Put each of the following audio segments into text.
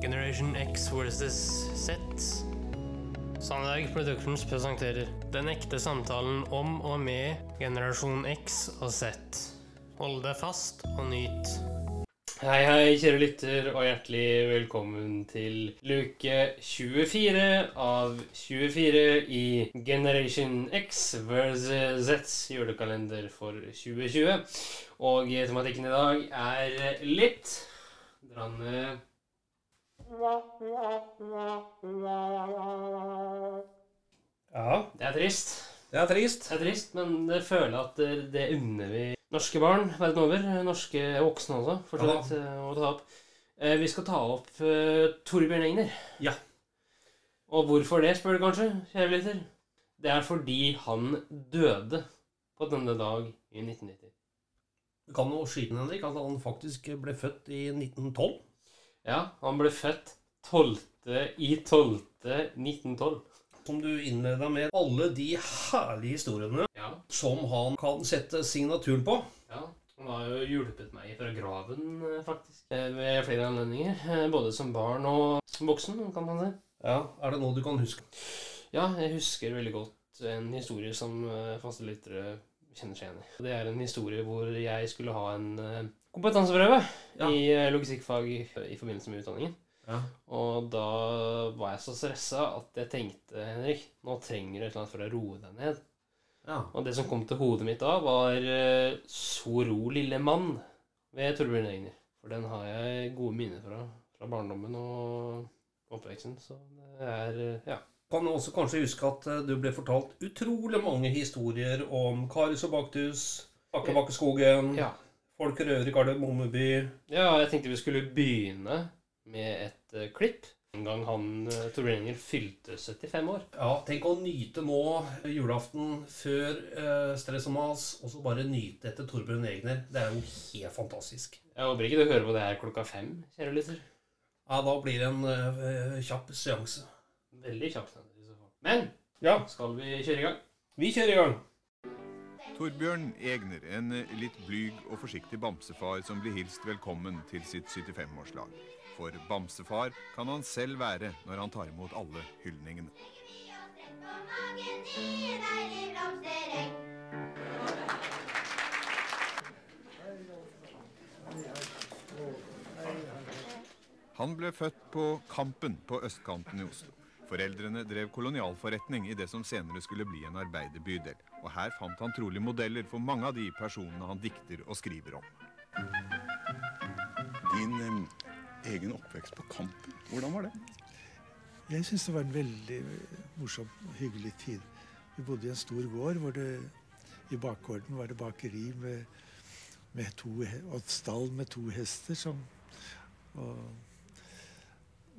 Generation X versus Z. Sandberg Productions presenterer Den ekte samtalen om og med generasjon X og Z. Hold deg fast og nyt. Hei, hei, kjære lytter, og hjertelig velkommen til luke 24 av 24 i Generation X versus Zs julekalender for 2020. Og tematikken i dag er litt Dranne Ja, det er trist. Det er trist. Det er trist, men jeg føler at det, det unner vi norske barn verden over. Norske voksne også, for så vidt. eh, å ta opp. Eh, Vi skal ta opp uh, Torbjørn Egner. Ja. Og hvorfor det, spør du kanskje, kjære lytter? Det er fordi han døde på denne dag i 1990. Du kan jo skyte Henrik, at han faktisk ble født i 1912. Ja, han ble født 12. i 12. 1912. Som du innleda med alle de herlige historiene Ja, som han kan sette signaturen på. ja. Han har jo hjulpet meg fra graven, eh, faktisk. Eh, Ved flere anledninger. eh, Både som barn og som voksen, kan man si. Ja, Er det noe du kan huske? Ja, jeg husker veldig godt en historie som faste lyttere kjenner seg igjen i. Det er en historie hvor jeg skulle ha en kompetanseprøve Ja. i eh, logistikkfag i, i forbindelse med utdanningen. Ja. Og da var jeg så stressa at jeg tenkte, Henrik, nå trenger du et eller annet for å roe deg ned. ja. Og det som kom til hodet mitt da, var eh, Så ro, lille mann ved Torbjørn Egner. For den har jeg gode minner fra, fra barndommen og oppveksten. Så det er eh, Ja. Kan også kanskje huske at du ble fortalt utrolig mange historier om Karius og Baktus, Bakkebakkeskogen, ja. Folk rører i Kardemommeby. Ja, jeg tenkte vi skulle begynne med et uh, klipp. En gang han, uh, Torbjørn Egner, fylte 75 år. Ja, tenk å nyte nå julaften før uh, stress og mas, og så bare nyte etter Torbjørn Egner. Det er jo helt fantastisk. Jeg håper ikke du hører på det her klokka fem, kjære lytter. Ja, da blir det en uh, kjapp seanse. Veldig kjapp. fall. Men Ja, skal vi kjøre i gang? vi kjører i gang. Torbjørn Egner, en litt blyg og forsiktig bamsefar som blir hilst velkommen til sitt 75-årslag. For bamsefar kan han selv være når han tar imot alle hyldningene. Han ble født på Kampen på østkanten i Oslo. Foreldrene drev kolonialforretning i det som senere skulle bli en arbeiderbydel. Og her fant han trolig modeller for mange av de personene han dikter og skriver om. Din eh, egen oppvekst på Kampen, hvordan var det? Jeg syns det var en veldig morsom, hyggelig tid. Vi bodde i en stor gård hvor det i bakgården var det bakeri med, med to, og et stall med to hester. Som, og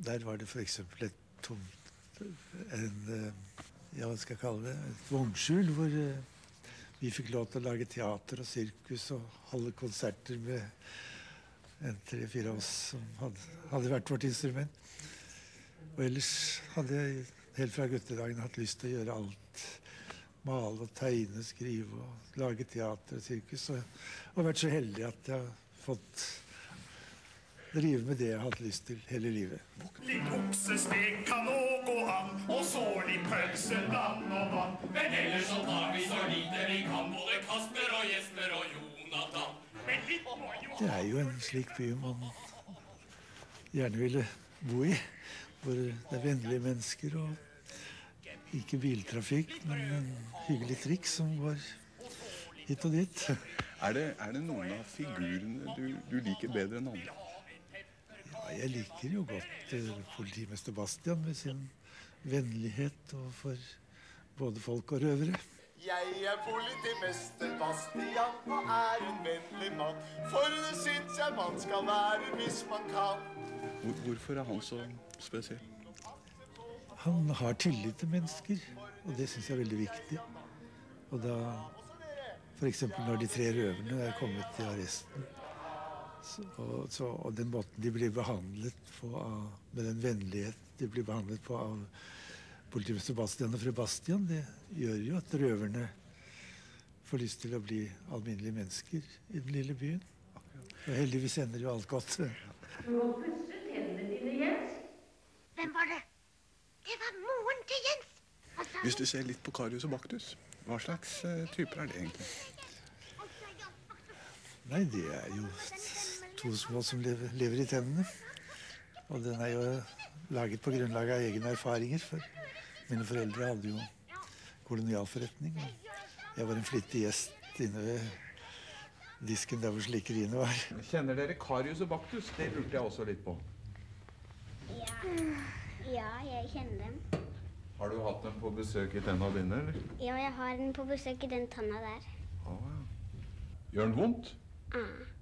der var det f.eks. et tomt en, eh, ja, hva skal jeg kalle det, et vognskjul hvor eh, vi fikk lov til å lage teater og sirkus og holde konserter med en tre-fire av oss som hadde, hvert vårt instrument. Og ellers hadde jeg helt fra guttedagen hatt lyst til å gjøre alt. Male og tegne, skrive og lage teater og sirkus. Og, og vært så heldig at jeg har fått drive med det jeg har hatt lyst til hele livet. Litt oksestek kan òg gå an, og så litt pølse, dann og vann. Men ellers så tar vi så lite vi kan, både Kasper og Jesper og Jonathan. Men litt må jo Det er jo en slik by man gjerne ville bo i. Hvor det er vennlige mennesker og ikke biltrafikk, men en hyggelig trikk som går hit og dit. Er det, er det noen av figurene du, du liker bedre enn andre? Jeg liker jo godt eh, politimester Bastian med sin vennlighet overfor både folk og røvere. Jeg er politimester Bastian og er en vennlig mann. For det syns jeg man skal være hvis man kan. Hvor, hvorfor er han så spesiell? Han har tillit til mennesker, og det syns jeg er veldig viktig. Og da f.eks. når de tre røverne er kommet til arresten, og, så, og, den måten de blir behandlet på av, med den vennlighet de blir behandlet på av politimester Bastian og fru Bastian, det gjør jo at røverne får lyst til å bli alminnelige mennesker i den lille byen. Og heldigvis ender jo alt godt. Du må pusse tennene dine, Jens. Hvem var det? Det var moren til Jens. Hvis du ser litt på Karius og Baktus, hva slags eh, typer er det egentlig? Nei, det er jo to små som lever, lever i tennene. Og den er jo laget på grunnlag av egne erfaringer. For mine foreldre hadde jo kolonialforretning. Og jeg var en flittig gjest inne ved disken der hvor slikkeriene var. Kjenner dere Karius og Baktus? Det lurte jeg også litt på. Ja, jeg kjenner dem. Har du hatt dem på besøk i tenna dine, eller? Ja, jeg har den på besøk i den tanna der. Gjør den vondt? Ah.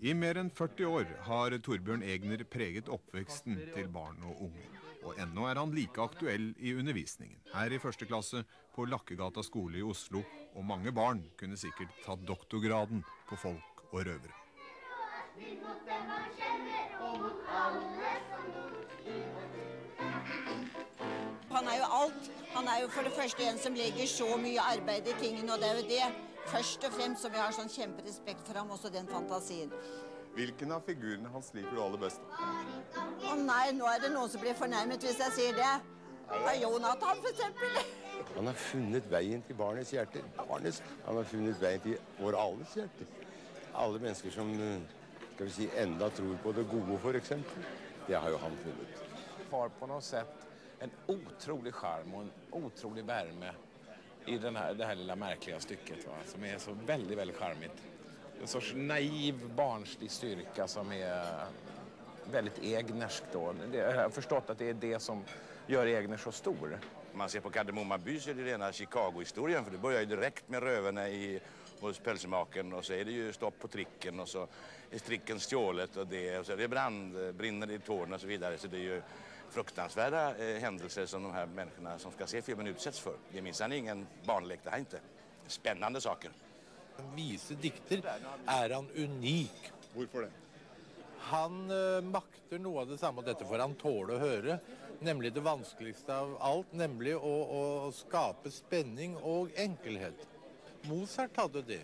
I mer enn 40 år har Torbjørn Egner preget oppveksten til barn og unge. Og ennå er han like aktuell i undervisningen. Her i første klasse på Lakkegata skole i Oslo. Og mange barn kunne sikkert tatt doktorgraden på folk og røvere. Han er jo alt. Han er jo for det første en som legger så mye arbeid i tingene, og det er jo det først og fremst som jeg har sånn kjemperespekt for ham, også den fantasien. Hvilken av figurene hans liker du aller best? Å nei, nå er det noen som blir fornærmet hvis jeg sier det. Av Jonathan, for eksempel. Han har funnet veien til barnets hjerte. Barnets, han har funnet veien til vår alles hjerte. Alle mennesker som skal vi si, enda tror på det gode, f.eks. Det har jo han funnet. har på noe sett en otrolig sjarm og en otrolig värme i här, det här lilla märkliga stycket va? som är så väldigt, väldigt charmigt. En sorts naiv, barnslig styrka som är väldigt egnersk då. Jag har förstått att det är det som gör Egner så stor. Man ser på Kardemomma by så är det rena Chicago-historien för det börjar ju direkt med rövarna i, hos pälsmakaren och så är det ju stopp på tricken och så är tricken stjålet och det, och så är det brand, brinner i tårna och så vidare. Så det är ju fruktansvärda eh, händelser som de här människorna som ska se filmen utsätts för. Det är minsann ingen barnlek det här inte. Spännande saker. Vise dikter er han unik. Hvorfor det? Han eh, makter noe av det samme, og dette får han tåle å høre, nemlig det vanskeligste av alt, nemlig å, å skape spenning og enkelhet. Mozart hadde det.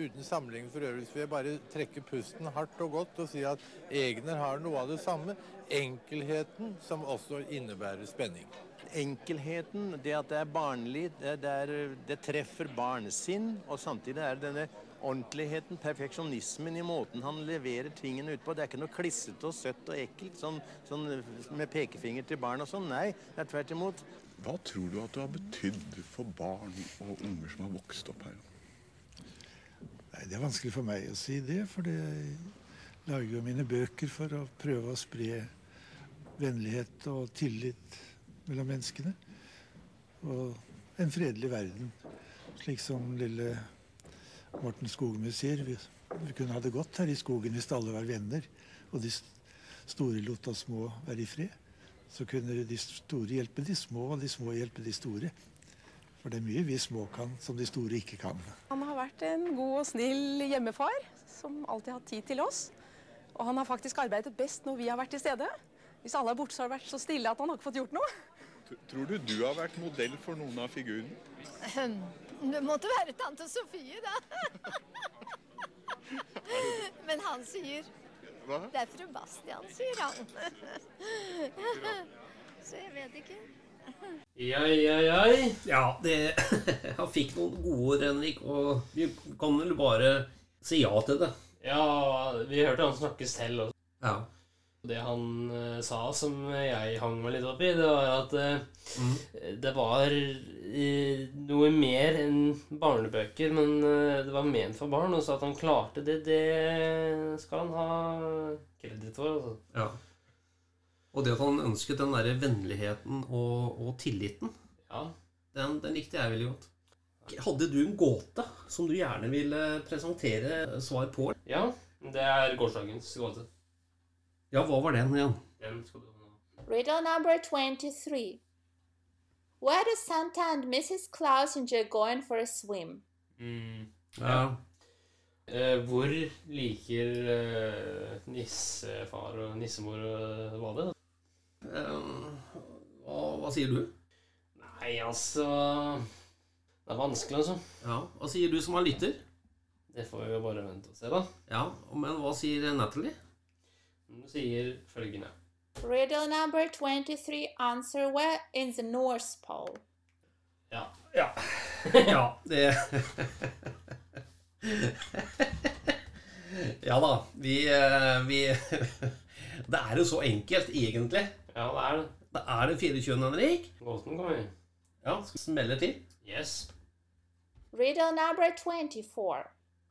Uten sammenligning for øvrig vil jeg bare trekke pusten hardt og godt og si at Egner har noe av det samme. Enkelheten som også innebærer spenning. Enkelheten, det at det er barnlig, det, det, er, det treffer barnesinn, og samtidig er det denne ordentligheten, perfeksjonismen i måten han leverer tingene ut på. Det er ikke noe klissete og søtt og ekkelt sånn, sånn med pekefinger til barn og sånn. Nei, det er tvert imot. Hva tror du at du har betydd for barn og unger som har vokst opp her? Nei, Det er vanskelig for meg å si det, for jeg lager jo mine bøker for å prøve å spre vennlighet og tillit mellom menneskene. Og en fredelig verden, slik som lille Morten Skogmø sier. Vi, vi kunne ha det godt her i skogen hvis alle var venner, og de store lot oss små være i fred. Så kunne de store hjelpe de små, og de små hjelpe de store. For det er mye vi små kan som de store ikke kan. Han har vært en god og snill hjemmefar som alltid har hatt tid til oss. Og han har faktisk arbeidet best når vi har vært til stede. Hvis alle er borte, så har det vært så stille at han har ikke fått gjort noe. Tror du du har vært modell for noen av figurene? Det måtte være tante Sofie, da. Men han sier Hva? Det er fru Bastian, sier han. Så jeg vet ikke. Ja, ja, ja. Ja, det Han fikk noen gode ord, Henrik, og vi kan vel bare si ja til det. Ja, vi hørte han snakke selv også. Ja. Det han uh, sa som jeg hang meg litt opp i, det var at eh, det var uh, noe mer enn barnebøker, men det var ment for barn, og så at han klarte det, det skal han ha kreditt for. Altså. Ja. Og det at han ønsket den derre vennligheten og, og tilliten, Ja. den, den likte jeg veldig godt. Hadde du en gåte som du gjerne ville presentere svar på? ja, det er gårsdagens gåte. Ja, hva var den igjen? Den skal du ha nå. Riddle number 23. Where do Santa and Mrs. Clausinger going for a swim? Mm. Ja. Eh, hvor liker eh, nissefar og nissemor å bade? det? Eh, hva, hva sier du? Nei, altså Det er vanskelig, altså. Ja, Hva sier du som er lytter? Det får vi jo bare vente og se, da. Ja, Men hva sier Natalie? Hun sier følgende. Riddle number 23 answer where in the North Pole. Ja. Ja. ja, det Ja da. Vi, eh, vi Det er jo så enkelt, egentlig. Ja, det er det. Det er den 24., Henrik. Gåten kommer. Ja, smeller til. Yes. Riddle number 24.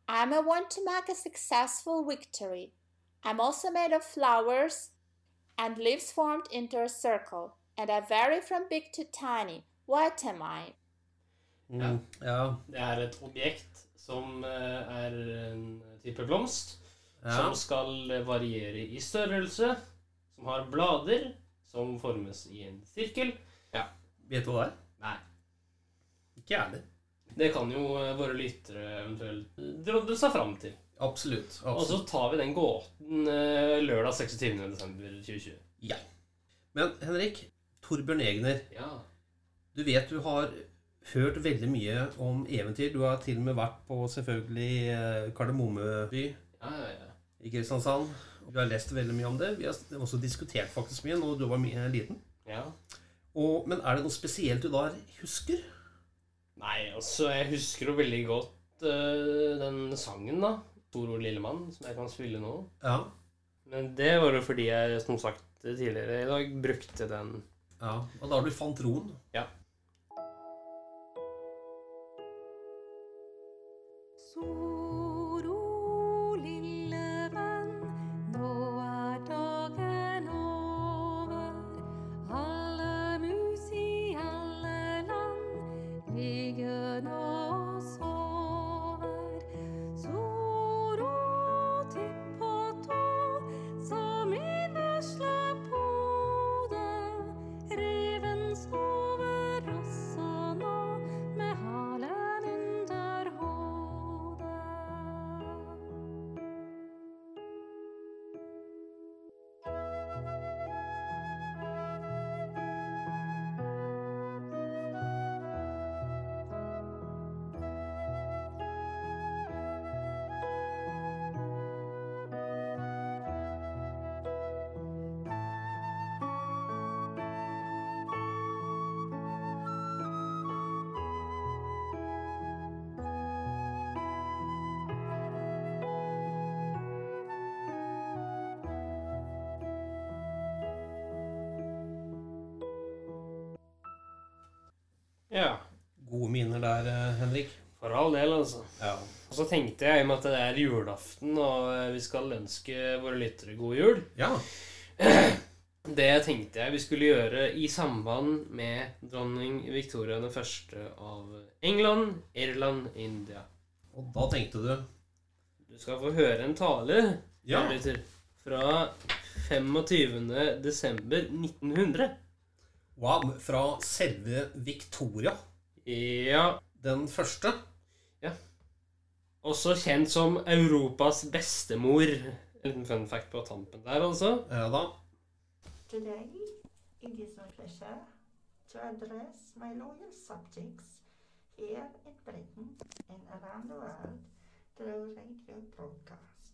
I'm a want to make a successful victory. I'm also made of flowers and leaves formed into a circle, and I vary from big to tiny. What am I? Ja. ja. Det er et objekt som eh, er en type blomst, Ja. som skal variere i størrelse, som har blader, som formes i en sirkel. Ja. Vet du hva det er? Nei. Ikke jeg heller. Det kan jo eh, våre lyttere eventuelt drodde seg fram til. Absolutt. Og så tar vi den gåten eh, lørdag 26.12.2020. Ja. Men Henrik, Torbjørn Egner. Ja. Du vet du har hørt veldig mye om eventyr. Du har til og med vært på selvfølgelig eh, Kardemommeby Ja, ja, ja. i Kristiansand. Du har lest veldig mye om det. Vi har også diskutert faktisk mye når du var mye liten. Ja. Og, men er det noe spesielt du da husker? Nei, altså, jeg husker jo veldig godt eh, den sangen, da. Toro Lillemann, som jeg kan spille nå. Ja. Men det var jo fordi jeg, som sagt tidligere i dag, brukte den. Ja, Og da du fant roen? Ja. Soro, Ja. Gode minner der, eh, Henrik. For all del, altså. Ja. Og så tenkte jeg, i og med at det er julaften, og eh, vi skal ønske våre lyttere god jul Ja. Det tenkte jeg vi skulle gjøre i samband med dronning Victoria den første av England, Irland, India. Og da tenkte du Du skal få høre en tale Ja. fra 25. desember 1900. Wow, fra selve Victoria. Ja. Den første. Ja. Også kjent som Europas bestemor. En liten fun fact på tampen der, altså. Ja da. Today, it is my pleasure to address my loyal subjects here in Britain and around the world through radio broadcast.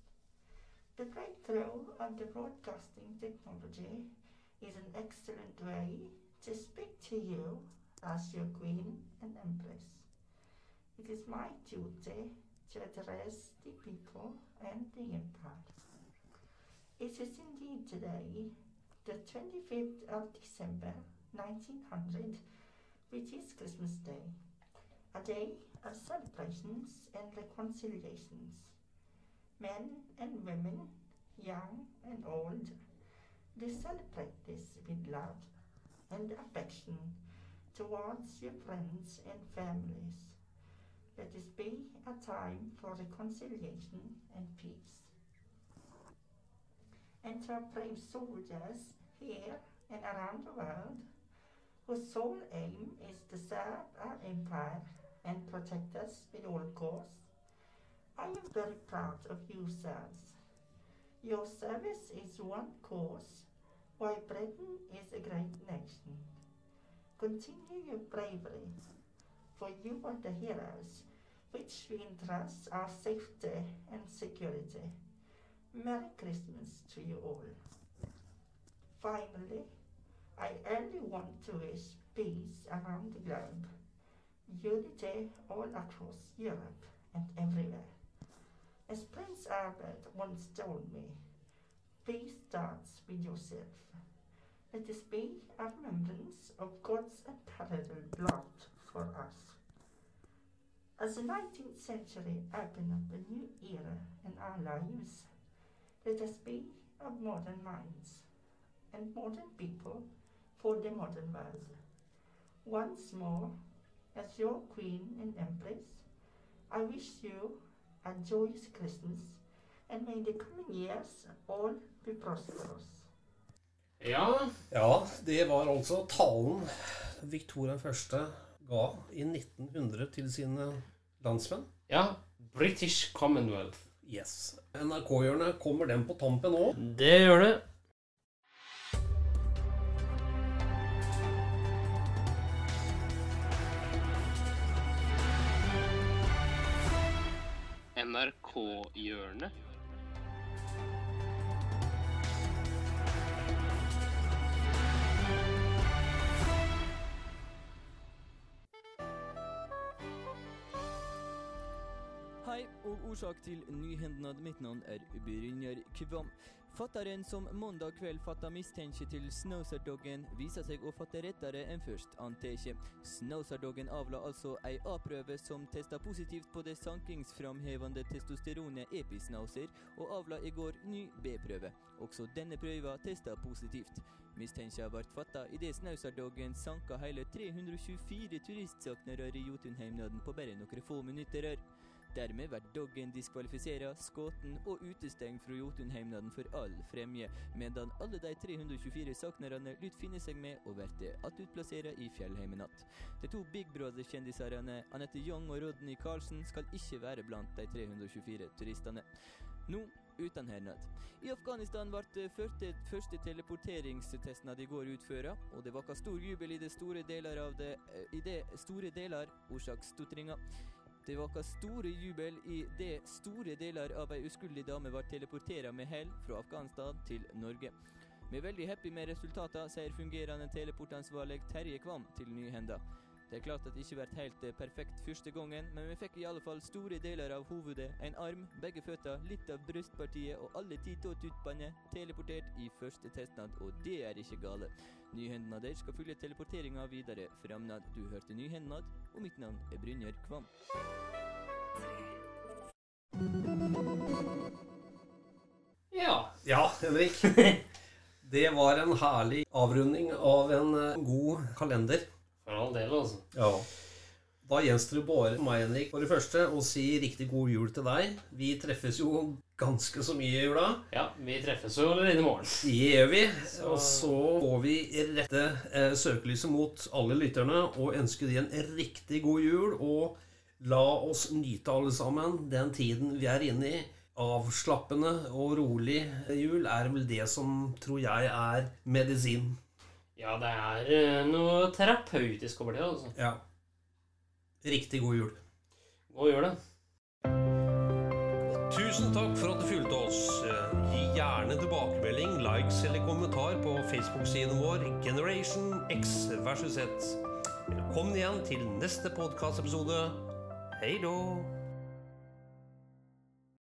The breakthrough of the broadcasting technology is an excellent way to speak to you as your queen and empress. It is my duty to address the people and the empire. It is indeed today the 25th of December 1900, which is Christmas Day, a day of celebrations and reconciliations. Men and women, young and old, they celebrate this with love and affection towards your friends and families. Let this be a time for reconciliation and peace and to our brave soldiers here and around the world, whose sole aim is to serve our empire and protect us with all costs. I am very proud of you, sirs. Your service is one cause why Britain is a great nation. Continue your bravery, for you are the heroes which we entrust our safety and security. Merry Christmas to you all. Finally, I only want to wish peace around the globe, unity all across Europe and everywhere. As Prince Albert once told me, peace starts with yourself. Let this be a remembrance of God's unparalleled blood for us. As the 19th century opened up a new era in our lives, let us be of modern minds and modern people for the modern world. Once more, as your Queen and Empress, I wish you a joyous Christmas, and may the coming years all be prosperous. Ja. ja, det var altså talen Victoria 1. ga i 1900 til sine landsmenn. Ja. British Commonwealth. Yes. NRK-hjørnet, kommer den på tampen nå? Det gjør det. NRK-hjørnet. Hei, og orsak til nyhendnad. Mitt navn er Brynjar Kvam. Fatteren som mandag kveld fatta mistenke til Snowserdoggen, viser seg å fatte rettere enn først anteke. Snowserdoggen avla altså ei A-prøve som testa positivt på det sankingsframhevende testosteronet episnauser, og avla i går ny B-prøve. Også denne prøva testa positivt. Mistenkja ble fatta idet Snauserdoggen sanka hele 324 turistsaknarar i Jotunheimnaden på bare noen få minutter. her. Dermed blir doggen diskvalifisert, skutt og utestengt fra Jotunheimnaden for all fremje, medan alle de 324 saknerne lyt finne seg med å bli attutplassera i fjellheimen att. De to Big Brother-kjendisene Anette Young og Rodney Carlsen skal ikke være blant de 324 turistene. Nå uten hernad. I Afghanistan ble første, teleporteringstesten i går utført, og det var stor jubel i det store deler av det, eh, i det store deler årsaksstotringa. Det var store jubel i det store deler av ei uskyldig dame ble teleportert med hell fra Afghanistan til Norge. Vi er veldig happy med resultatene, sier fungerende teleportansvarlig Terje Kvam til Nyhenda. Det er klart at det ikke ble helt eh, perfekt første gangen, men vi fikk i alle fall store deler av hovedet, en arm, begge føtter, litt av brystpartiet og alle ti tåtuppene teleportert i første testnad, og det er ikke gale. Nyhendnader skal følge teleporteringa videre framnad. Du hørte Nyhendene, og mitt navn er Brynjar Kvam. Ja. Ja, Henrik. Det var en herlig avrunding av en eh, god kalender. All del, altså. Ja. Da gjenstår det bare meg, Henrik, for det første å si riktig god jul til deg. Vi treffes jo ganske så mye i jula. Ja, vi treffes jo allerede i morgen. Det gjør vi. Og så får vi rette eh, søkelyset mot alle lytterne og ønske de en riktig god jul. Og la oss nyte alle sammen den tiden vi er inne i. Avslappende og rolig jul er vel det som tror jeg er medisin. Ja, det er eh, noe terapeutisk over det, altså. Ja. Riktig god jul. God jul, da. Tusen takk for at du fulgte oss. Eh, Gi gjerne tilbakemelding, likes eller kommentar på Facebook-siden vår Generation X versus Z. Velkommen igjen til neste podkastepisode. Hei då!